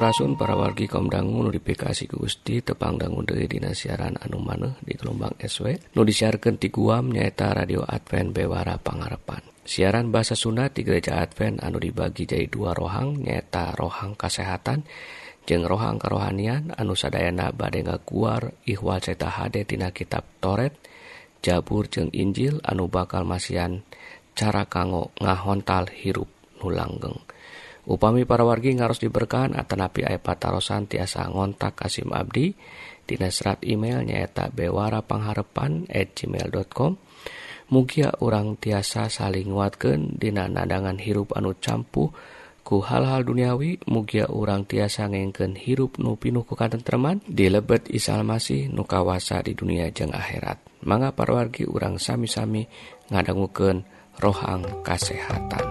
Sampurasun para wargi kaumdangu notifikasi ke Gusti tepangdangun dari dinasiaran anu maneh di gelombang SW nu disiarkan ti Guam nyaeta radio Advent Bewara Pangarepan siaran bahasa Sunda di gereja Advent anu dibagi jadi dua rohang nyaeta rohang kesehatan jeng rohang kerohanian anu sadayana bade ngaguar ihwal ceta hade tina kitab Toret Jabur jeng Injil anu bakal masian cara kanggo ngahontal hirup nulanggeng. Upami parawargi ngaros diberkahan atanapi aya patarosan tiasa ngontak Kasim Abdi di serat email nyaeta bewara pangharepan at gmail.com Mugia orang tiasa saling nguatkeun dina nadangan hirup anu campuh ku hal-hal duniawi mugia orang tiasa ngengken hirup nu pinuh ku katentreman di lebet isalmasi nu kawasa di dunia jeng akhirat. Mangga parwargi urang sami-sami ngadangukeun rohang kasehatan.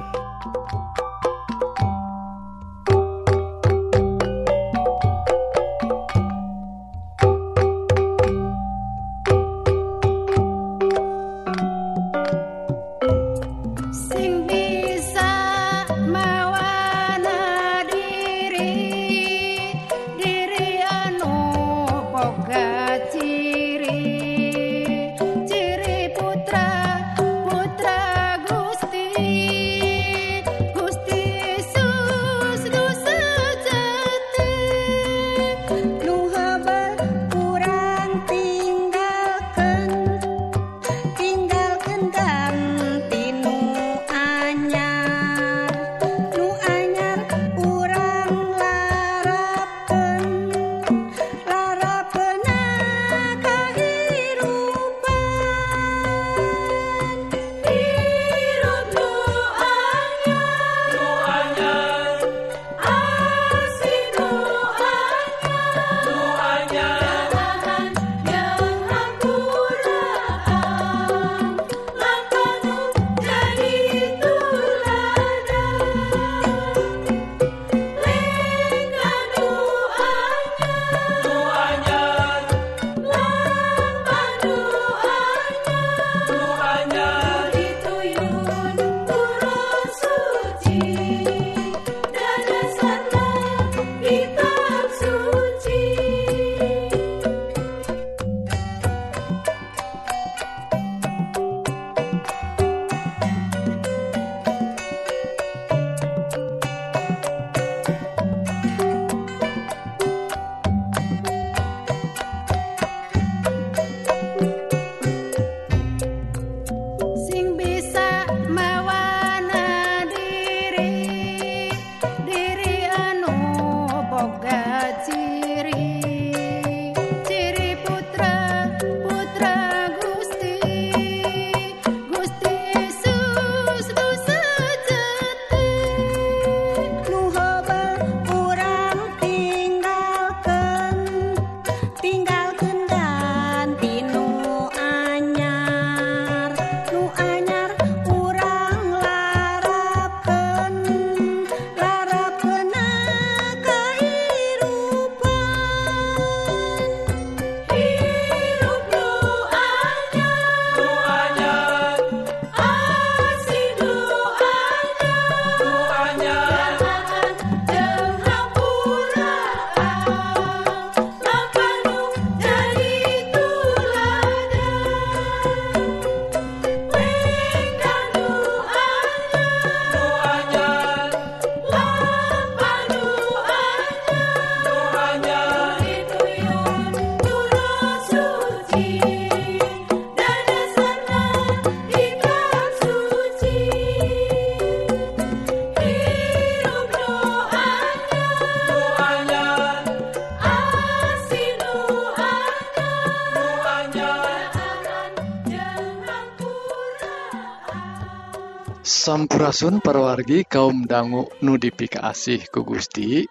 Sampurasun perwargi kaum dangu nu dipikaasih ku Gusti.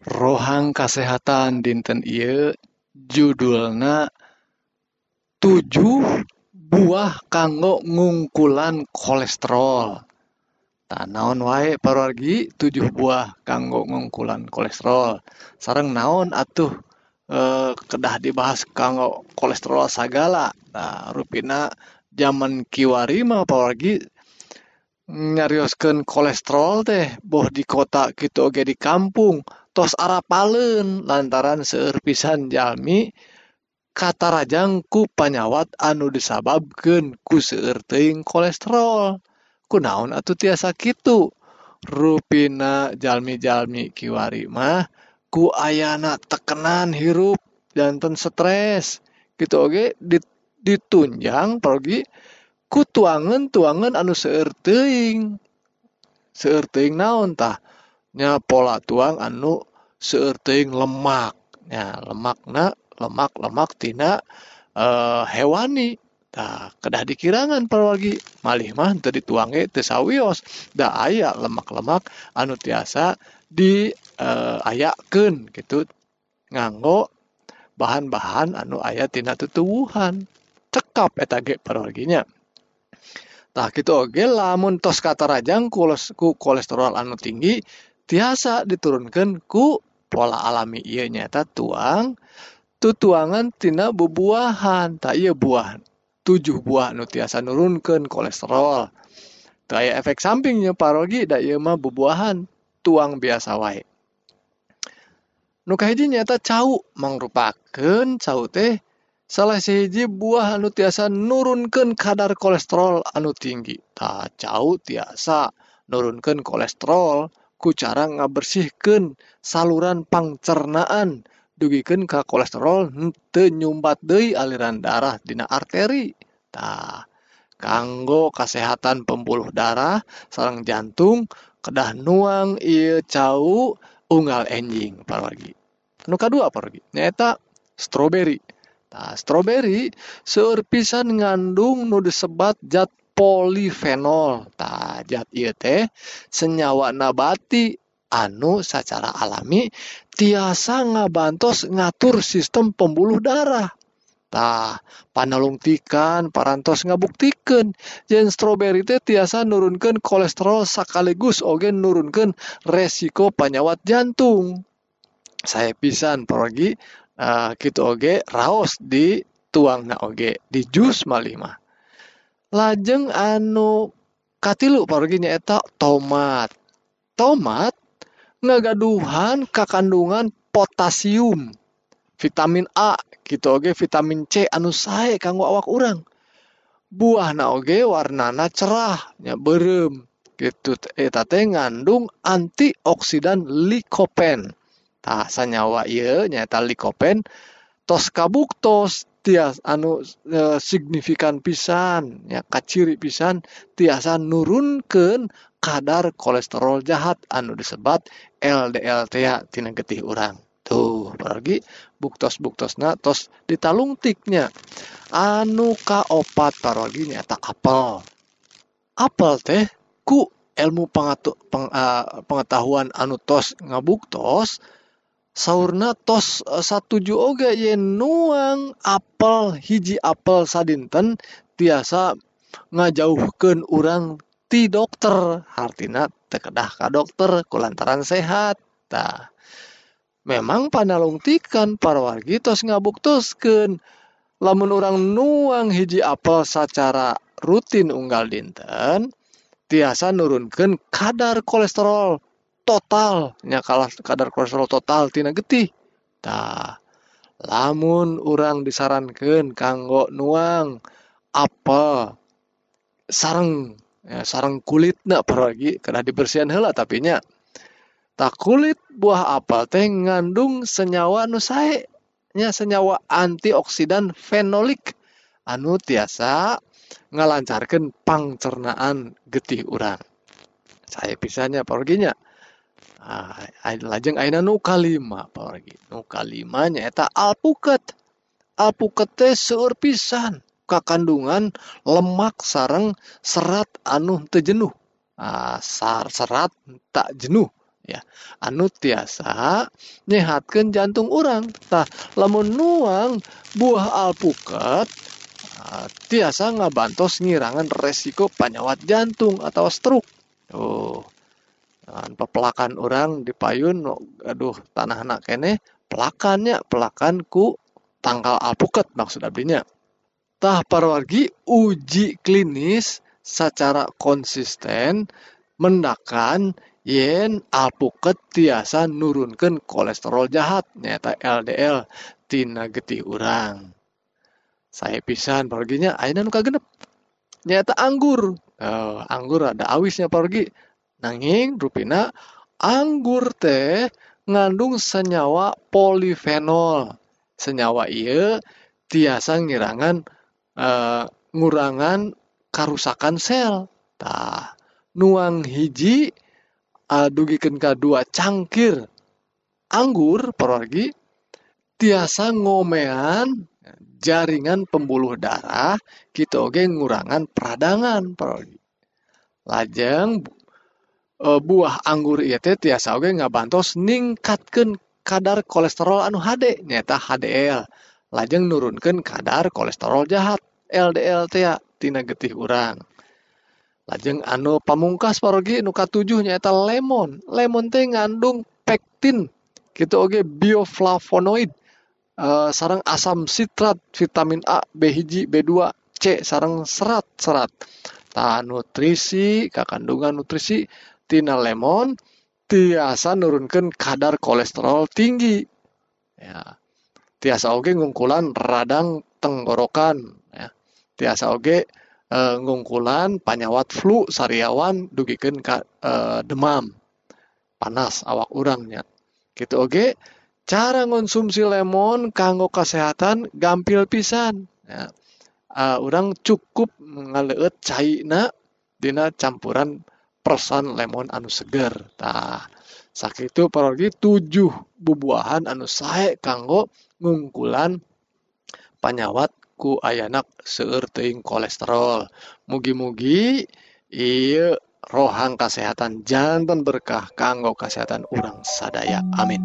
Rohang kasehatan dinten ieu judulna tujuh buah kanggo ngungkulan kolesterol. Naon wae perwargi tujuh buah kanggo ngungkulan kolesterol. Sareng naon atuh eh, kedah dibahas kanggo kolesterol sagala. Nah rupina zaman kiwari mah nyarioskeun kolesterol teh boh di kota gitu oge di kampung tos arah palen lantaran seerpisan jalmi kata rajangku panyawat anu disababkeun ku seerting kolesterol. Kunaon atau tiasa gitu Rupina jalmi-jalmi kiwari mah ku ayana tekenan hirup jantan stres. Gitu oke ditunjang pergi ku tuangan tuangan anu seerting seerting naon tah? Nya pola tuang anu seerteing lemaknya lemakna lemak-lemak tina eh, hewani. Tah kedah dikirangan perwagi malih mah teu tadi teu sawios. Da aya lemak-lemak anu tiasa di eh, ayakeun gitu. Nganggo bahan-bahan anu aya tina tutuwuhan. Cekap eta ge perwaginya Tah gitu oge lamun tos katarajang ku kolesterol anu tinggi tiasa diturunkan ku pola alami. Ieu nyata tuang tutuangan tina bubuahan. Tak iya buah tujuh buah nu tiasa nurunkan kolesterol. Daya efek sampingnya parogi da ieu mah bubuahan tuang biasa wae. Nu kahiji nyata cau mangrupakeun cau teh salah sihiji buah anu tiasa nurunkan kadar kolesterol anu tinggi. Tak jauh tiasa nurunkan kolesterol. Ku cara ngabersihkan saluran pangcernaan. Dugikeun ka kolesterol tenyumbat dei aliran darah dina arteri. Tah kanggo kesehatan pembuluh darah sarang jantung kedah nuang ieu cau unggal enjing parwargi anu kadua parwargi nyata stroberi Tah stroberi seueur ngandung nu disebat zat polifenol. Tah zat ieu teh senyawa nabati anu sacara alami tiasa ngabantos ngatur sistem pembuluh darah. Tah, panalungtikan parantos ngabuktikeun yen stroberi teh tiasa nurunkeun kolesterol sakaligus oge nurunkeun resiko panyawat jantung. Sae pisan parogi eh, kitu oge raos di tuangna oge di jus malih mah. Lajeng anu katilu parogi nyaeta tomat. Tomat ngagaduhan kakandungan potasium, vitamin A, gitu oge vitamin C anu sae kanggo awak urang. Buahna oge warnana cerah, nya beureum. Gitu eta teh ngandung antioksidan likopen. tasa nyawa ieu nyaeta likopen tos kabuktos tias anu e, signifikan pisan ya kaciri pisan tiasa nurunkeun kadar kolesterol jahat anu disebat LDLT tina getih urang. Tuh pergi buktos-buktos na tos ditalungtiknya anu kaopat parogi nyata apel apel teh ku ilmu pengatu, peng, uh, pengetahuan anu tos ngabuktos saurna tos eh, satuju oge yen nuang apel hiji apel sadinten tiasa ngajauhkan orang ti dokter. Hartina tekedah ka dokter kulantaran sehat. Tah memang panalungtikan parwargi tos ngabuktuskan lamun orang nuang hiji apel secara rutin unggal dinten tiasa nurunkan kadar kolesterol. Total. Nya kalah kadar kolesterol total tina getih. Tah lamun orang disarankeun kanggo nuang apel sareng ya, sareng kulitna paragi kena dibersihan heula tapi nya tak kulit buah apel teh ngandung senyawa sae nya senyawa antioksidan fenolik. Anu tiasa ngalancarkeun pangcernaan getih urang. Saya pisannya paroginya ah, lajeng ayeuna nu kalima parogi nu kalima nyaeta alpukat alpukat teh seueur pisan. Kakandungan lemak sareng serat anu teu jenuh. Ah, sar serat tak jenuh ya. Anu tiasa nyehatkeun jantung urang. Tah lamun nuang buah alpukat ah, tiasa ngabantos ngirangan resiko panyawat jantung atau stroke. Nah, pepelakan orang di payun aduh tanah anak kene pelakannya pelakan ku tangkal alpukat maksud abdinya tah parwargi uji klinis secara konsisten mendakan yen alpukat tiasa nurunkan kolesterol jahat nyata LDL tina getih urang. Saya pisan perginya ayeuna nu kagenep? Nyata anggur. Eh, anggur ada awisnya pergi nanging rupina anggur teh ngandung senyawa polifenol. Senyawa iya tiasa ngirangan eh, ngurangan karusakan sel. Tah nuang hiji uh, dugikeun ka dua cangkir. Anggur pergi tiasa ngomean jaringan pembuluh darah kita oge ngurangan peradangan pergi lajeng e, buah anggur itu tiasa oge ngabantos ningkatkan kadar kolesterol anu HD nyata HDL lajeng nurunkan kadar kolesterol jahat LDL tea tina getih urang. Lajeng anu pamungkas parogi nuka tujuh nyata lemon. Lemon teh ngandung pektin gitu oge bioflavonoid. Eh, e, sarang asam sitrat vitamin A B hiji B2 C sarang serat serat ta nutrisi kakandungan nutrisi tina lemon tiasa nurunkeun kadar kolesterol tinggi. Ya. Tiasa oge ngungkulan radang tenggorokan ya. Tiasa oge eh, ngungkulan panyawat flu sariawan dugikeun ka eh, demam. Panas awak urangnya gitu oge cara konsumsi lemon kanggo kesehatan gampil pisan ya. Eh, urang cukup ngaleut caina dina campuran persan lemon anu seger. Tah sakitu parogi tujuh bubuahan anu sae kanggo ngungkulan panyawat ku ayanak seueur teuing kolesterol. Mugi-mugi ieu rohang kesehatan jantan berkah kanggo kesehatan urang sadaya. Amin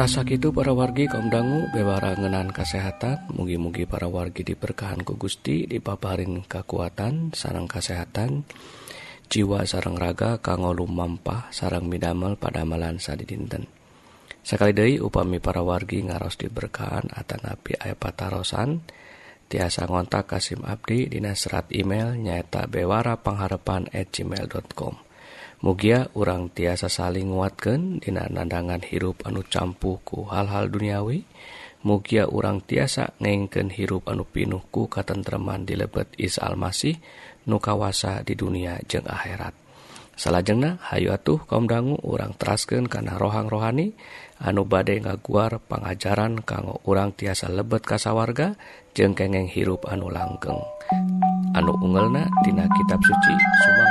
tasak itu para wargi kaum dangu bewara ngenan kesehatan mugi-mugi para wargi diberkahan ku Gusti dipaparin kekuatan sarang kesehatan jiwa sarang raga kanggo lumampah sarang midamel pada malan sadidinten. Sekali deui upami para wargi ngaros diberkahan atanapi aya patarosan. Tiasa ngontak Kasim Abdi dina serat email nyaeta bewara pangharepan at gmail.com Mugia urang tiasa saling nguatkan dina nandangan hirup anu campuhku hal-hal duniawi mugia urang tiasa ngengken hirup anu pinuhku katentreman di lebet is almasih nu kawasa di dunia jeung akhirat. Salajengna hayu atuh kaum dangu urang terasken kana rohang rohani anu badai ngaguar pengajaran kanggo urang tiasa lebet kasawarga jeung kengeng hirup anu langgeng. Anu ungelna tina kitab suci Suma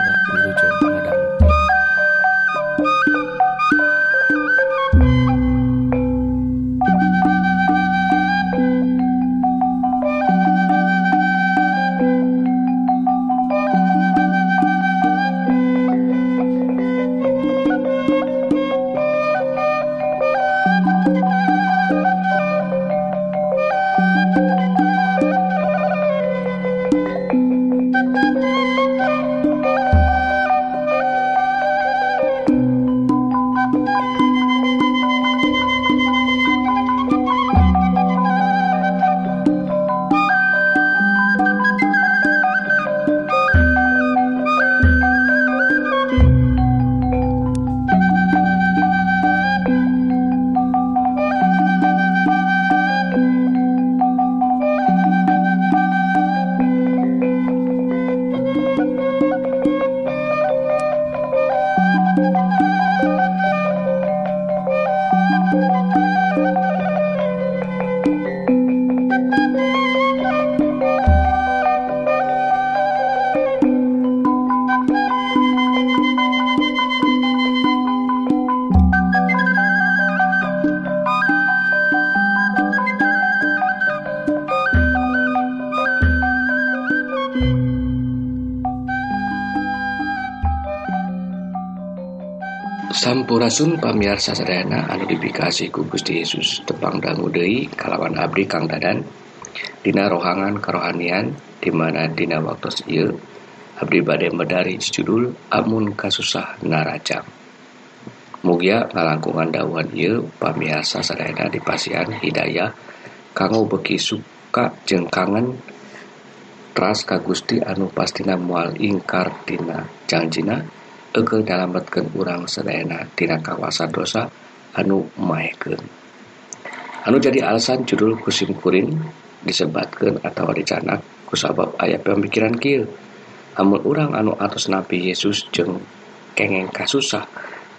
Asum pamiarsa sadayana anu dipikasi ku Gusti Yesus. Tepang dangu deui kalawan abdi Kang Dadan dina rohangan kerohanian di mana dina waktu ieu abdi bade medari judul amun kasusah narajang mugia ngalangkungan dawuhan ieu pamiarsa sadayana dipasihan hidayah kanggo beki suka jeung kangen tras ka Gusti anu pastina moal ingkar tina janjina ekeng nyalametkan urang sedaaktina kawasan dosa anu maeken anu jadi alasan judul kusimkuring disebatkan atau dicanak kusabab ayat pemikiran kill hamul urang anu atas nabi Yesus jeng kengeng kasusah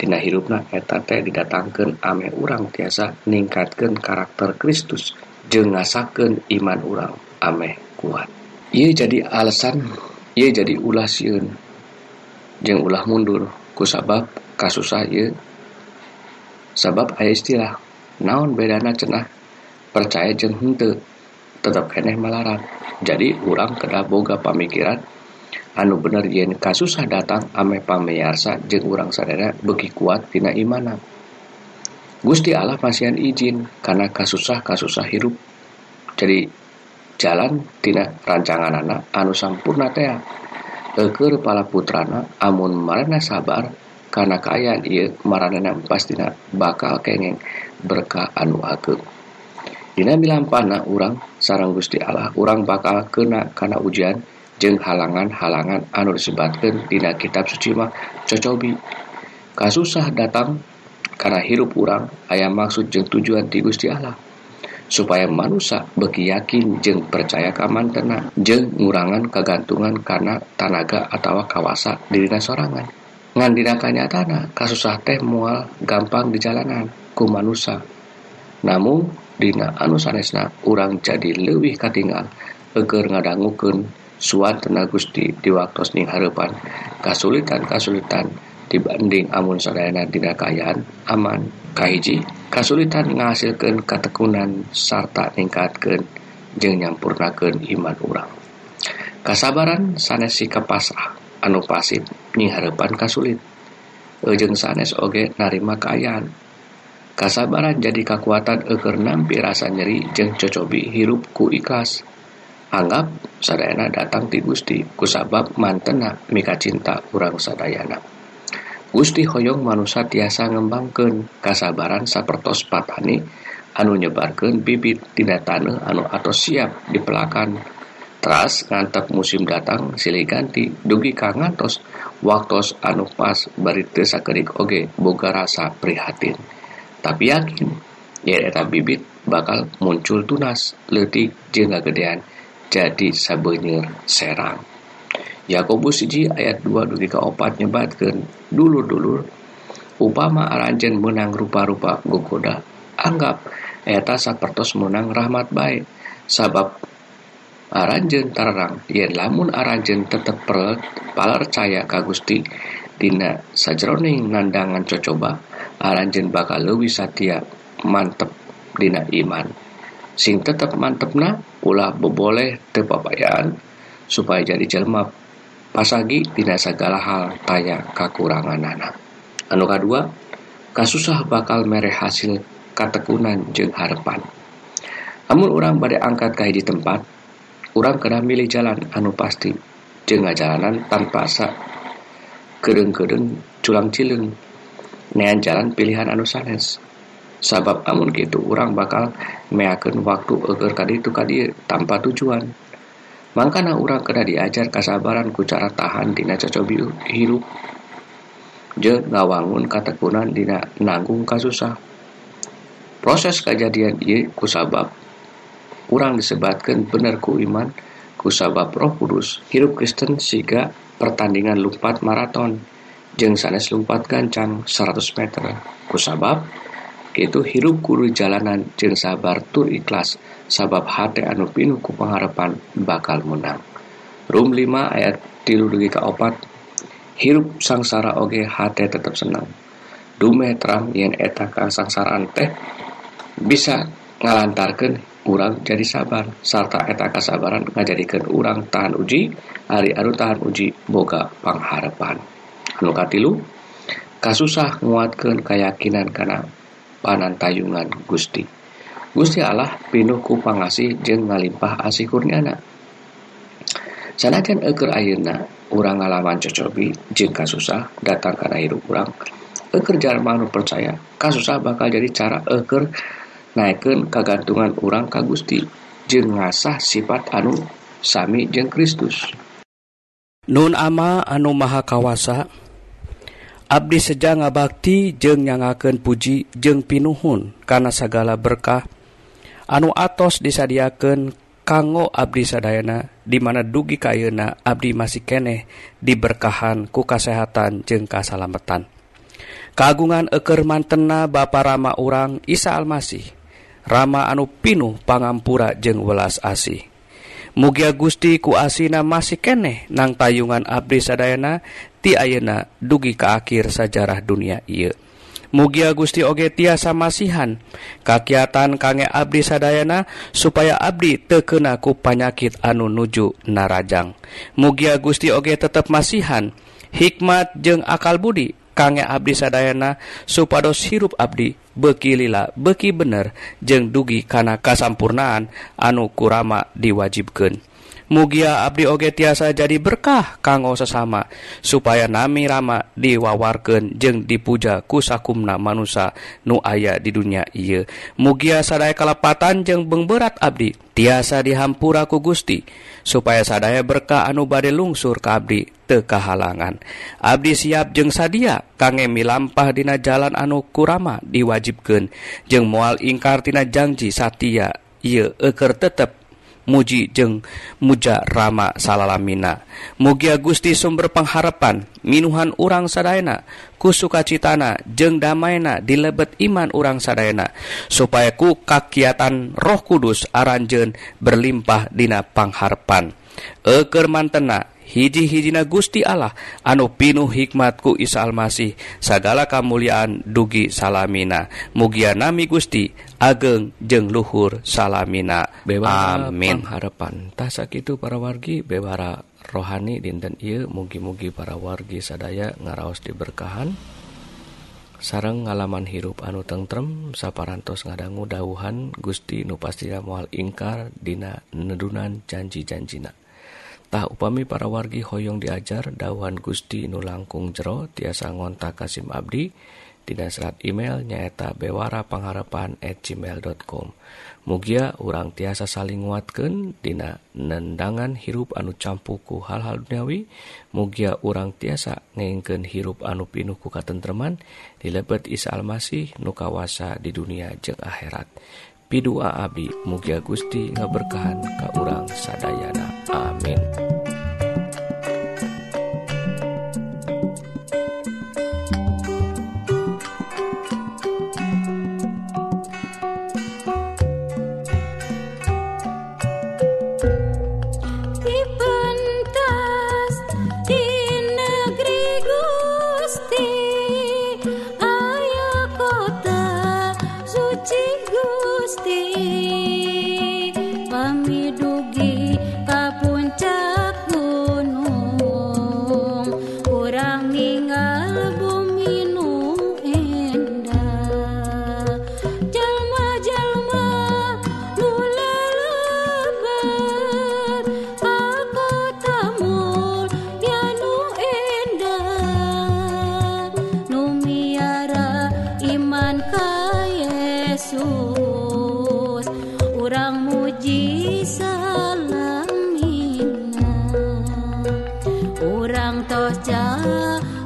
Dina hirupna eteta didatangkan ame urang tiasa meningkatkan karakter Kristus jengasaken iman urang ameh kuat. Ia jadi alasan ia jadi ulas siun jeung ulah mundur. Kusabab kasusah ieu sabab aya istilah naon bedana cenah? Percaya jeung henteu tetap keneh malarat jadi urang kedah boga pamikiran anu bener yen kasusah datang ame pameyarsa jeung urang sadaya beki kuat tina imana. Gusti Allah pasian izin karena kasusah-kasusah hirup. Jadi jalan tina rancangan anak anu sampurna teh Eker pala putrana amun marana sabar karena kayan ia maranana pastina bakal kengeng berkah anu ageng Dina bilampana urang sarang Gusti Allah urang bakal kena karena ujian jeng halangan-halangan anu disebatkan dina kitab suci mah cocobi. Kasusah datang karena hirup urang ayam maksud jeng tujuan ti Gusti Allah. supaya manusia beki yakin jeng percaya keaman tenang jeng ngurangan kegantungan karena tanaga atau kawasa dirinya sorangan. Ngandinakannya tanah kasusah teh mual gampang di jalanan ku manusia. Namun dina anu sanesna urang jadi lebih katingal eger ngadangukeun suan tenagusti di waktu ning harapan kasulitan-kasulitan dibanding amun sadayana tidak kayaan aman kahiji kasulitan ngasilkan katekunan sarta ningkatkan jeng nyampurnakan iman orang kasabaran sanes sikap pasrah anu pasif nyiharapan kasulit. Ejeng sanes oge narima kayaan. Kasabaran jadi kekuatan eker nampi rasa nyeri jeng cocobi hirup ku ikhlas. Anggap sadayana datang ti Gusti kusabab mantena mika cinta urang sadayana. Gusti Hoyong manusia tiasa ngembangkeun kasabaran sapertos patani anu nyebarkeun bibit tina taneuh anu atau siap dipelakan. Teras ngantep musim datang silih ganti dugi ka ngantos waktos anu pas bari sakedik oge boga rasa prihatin. Tapi yakin eta bibit bakal muncul tunas leutik jeung ngagedean jadi sabeunyeur serang Yakobus siji ayat 2 dugi ka opat nyebatkeun dulur-dulur. Upama aranjen menang rupa-rupa gogoda anggap eta sapertos menang rahmat baik. Sabab aranjen tarang yen lamun aranjen tetep percaya ka Gusti dina sajroning nandangan cocoba aranjen bakal leuwih satia mantep dina iman. Sing tetep mantepna ulah beboleh teu papayaan supaya jadi jelma pasagi dina segala hal taya kakurangan anak. Anu kadua kasusah bakal mere hasil katekunan jeung harapan. Amun orang bade angkat ka di tempat orang kena milih jalan anu pasti jeung ngajalanan tanpa asa kedeng-kedeng culang cileng. Nean jalan pilihan anu sanes. Sabab amun gitu orang bakal meakeun waktu eger kaditu kadi tanpa tujuan Mangkana urang kena diajar kasabaran ku cara tahan dina cocobi hirup. Je ngawangun katekunan dina nanggung kasusah. Proses kejadian ieu kusabab. Urang disebatkan bener ku iman kusabab roh kudus. Hirup Kristen siga pertandingan lumpat maraton. Jeng sanes lumpat gancang 100 meter. Kusabab itu hirup kudu jalanan jeng sabar tur ikhlas sabab hati anu pinu ku pengharapan bakal menang. Rum 5 ayat tilu dugi ka opat. Hirup sangsara oge hati tetap senang. Dume terang yen eta kasangsaraan teh bisa ngalantarkan urang jadi sabar serta eta kasabaran ngajadikan urang tahan uji hari anu tahan uji boga pangharapan. Anu katilu kasusah nguatkan keyakinan karena panantayungan Gusti. Gusti Allah pinuh ku pangasih jeung ngalimpah asih kurniana. Sanajan eukeur ayeuna urang ngalaman cocobi jeung kasusah datang kana hirup urang eukeur jalma anu percaya kasusah bakal jadi cara eukeur naikkeun kagantungan urang ka Gusti jeung ngasah sifat anu sami jeung Kristus. Nun ama anu maha kawasa Abdi Seja ngabakti jeung nyangakeun puji jeung pinuhun kana sagala berkah anu atos disadiaken kanggo Abdi Sadayana dimana dugi kayuna Abdi masih keneh diberkahan ku kasehatan jeung kasalametan kagungan eker mantena Bapa Rama urang Isa Almasih Rama anu pinuh pangampura jeung welas asih. Mugia Gusti ku asina masih keneh nang tayungan Abdi Sadayana ti ayeuna dugi ke akhir sajarah dunia ieu. Mugia Gusti Oge tiasa masihan. Kakiatan kangge Abdi Sadayana supaya Abdi tekenaku panyakit anu nuju narajang. Mugia Gusti Oge tetap masihan. Hikmat jeung akal Budi kangge Abdi Sadayana supados hirup Abdi beki lila beki bener jeung dugi kana kasampurnaan anu kurama diwajibkan mugia abdi oge tiasa jadi berkah kanggo sesama supaya nami rama diwawarken jeung dipuja kusakumna manusia nu aya di dunia ia mugia sadaya kalepatan jeung bengberat abdi tiasa dihampura ku Gusti supaya sadaya berkah anu bade lungsur ka abdi kahalangan. Abdi siap jeung sadia kangge milampah dina jalan anu kurama diwajibkeun jeung mual ingkartina janji Satya ia eker tetep muji jeung muja rama salalamina. Mugia Gusti sumber pengharapan minuhan urang sadayana ku sukacitana jeung damaina di lebet iman urang sadayana supaya ku kakiatan Roh Kudus aranjeun berlimpah dina pangharpan. Eker mantena hiji-hijina Gusti Allah anu pinuh hikmatku Isa Almasih sagala kamuliaan dugi salamina. Mugia nami Gusti ageng jeng luhur salamina. Bewa amin. harapan tah itu para wargi bewara rohani dinten ieu mugi-mugi para wargi sadaya ngaraos diberkahan. Sarang ngalaman hirup anu tentrem saparantos ngadanggu dauhan Gusti nupastia mual ingkar dina nedunan janji-janjina. Tah upami para wargi hoyong diajar dawuhan Gusti nu langkung jero tiasa ngontak Kasim Abdi dina serat email nyaeta bewara pengharapan at gmail.com Mugia urang tiasa saling nguatkan dina nendangan hirup anu campuku hal-hal duniawi Mugia urang tiasa ngengken hirup anu pinuh ku katentreman dilebet Isa Almasih nu kawasa di dunia jeung akhirat. pidua Abdi mugia Gusti ngaberkahan ka urang sadayana. Amin.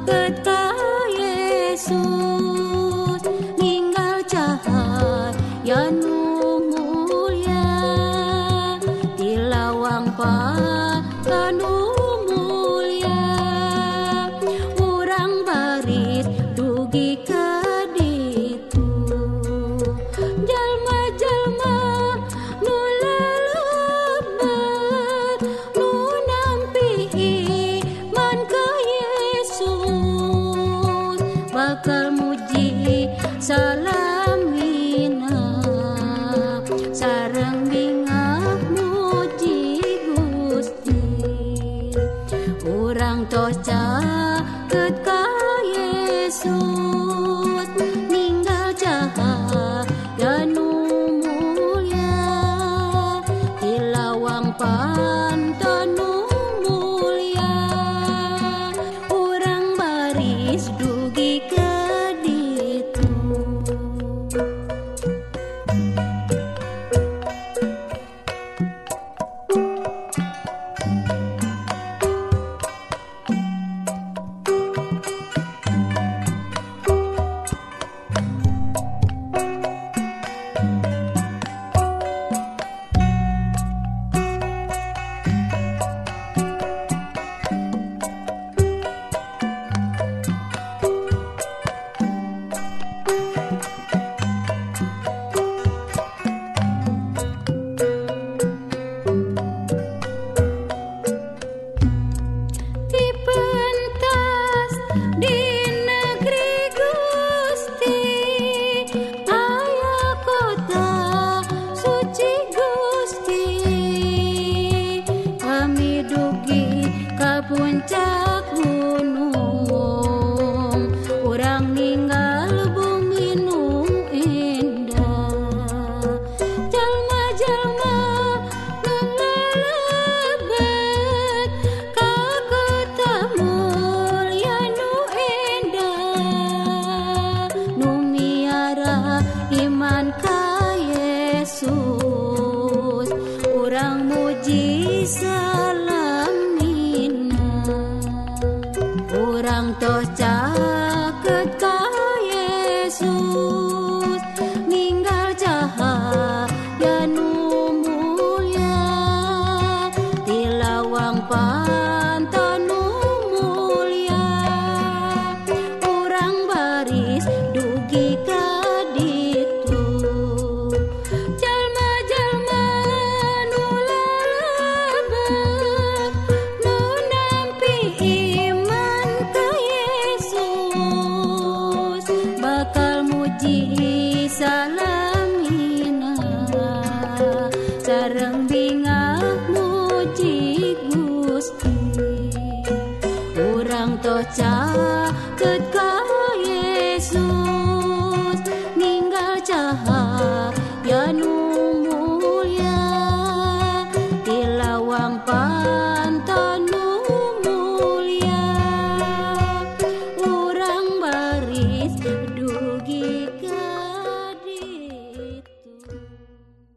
but 哇